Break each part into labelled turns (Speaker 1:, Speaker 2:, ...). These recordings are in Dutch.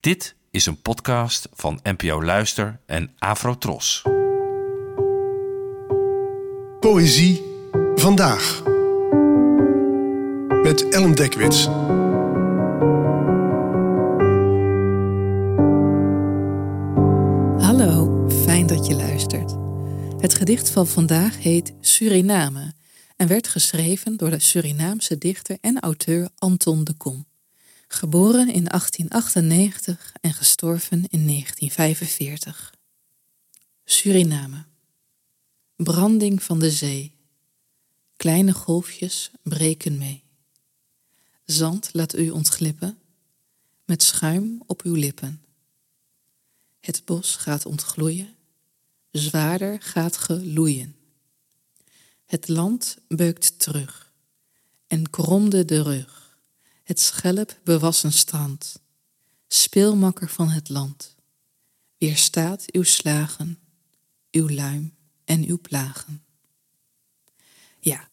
Speaker 1: Dit is een podcast van NPO Luister en Afrotros.
Speaker 2: Poëzie vandaag. Met Ellen Dekwits.
Speaker 3: Hallo, fijn dat je luistert. Het gedicht van vandaag heet Suriname en werd geschreven door de Surinaamse dichter en auteur Anton de Kom. Geboren in 1898 en gestorven in 1945. Suriname. Branding van de zee. Kleine golfjes breken mee. Zand laat u ontglippen, met schuim op uw lippen. Het bos gaat ontgloeien, zwaarder gaat geloeien. Het land beukt terug en kromde de rug, het schelp bewassen strand, speelmakker van het land. Weerstaat uw slagen, uw luim en uw plagen. Ja,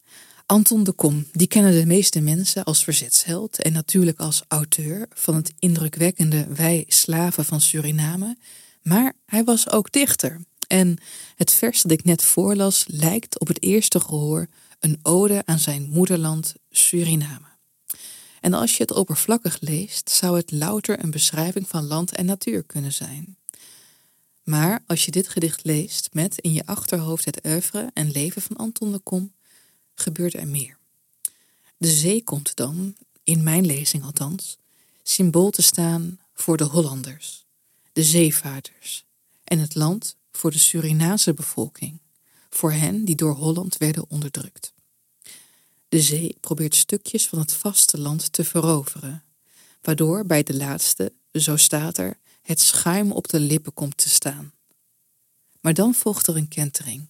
Speaker 3: Anton de Kom, die kennen de meeste mensen als verzetsheld en natuurlijk als auteur van het indrukwekkende Wij slaven van Suriname, maar hij was ook dichter. En het vers dat ik net voorlas lijkt op het eerste gehoor een ode aan zijn moederland Suriname. En als je het oppervlakkig leest, zou het louter een beschrijving van land en natuur kunnen zijn. Maar als je dit gedicht leest met in je achterhoofd het oeuvre en leven van Anton de Kom, gebeurt er meer. De zee komt dan, in mijn lezing althans, symbool te staan voor de Hollanders, de zeevaarders, en het land voor de Surinaamse bevolking, voor hen die door Holland werden onderdrukt. De zee probeert stukjes van het vasteland te veroveren, waardoor bij de laatste, zo staat er, het schuim op de lippen komt te staan. Maar dan volgt er een kentering.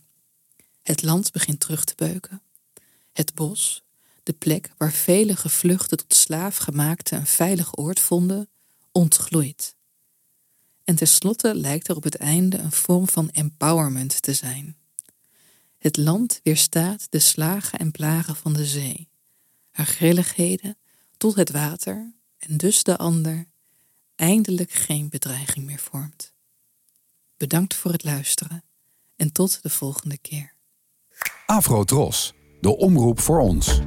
Speaker 3: Het land begint terug te beuken. Het bos, de plek waar vele gevluchten tot slaaf gemaakte een veilig oord vonden, ontgloeit. En tenslotte lijkt er op het einde een vorm van empowerment te zijn. Het land weerstaat de slagen en plagen van de zee, haar grilligheden tot het water en dus de ander eindelijk geen bedreiging meer vormt. Bedankt voor het luisteren en tot de volgende keer.
Speaker 4: Afro Tros, de omroep voor ons.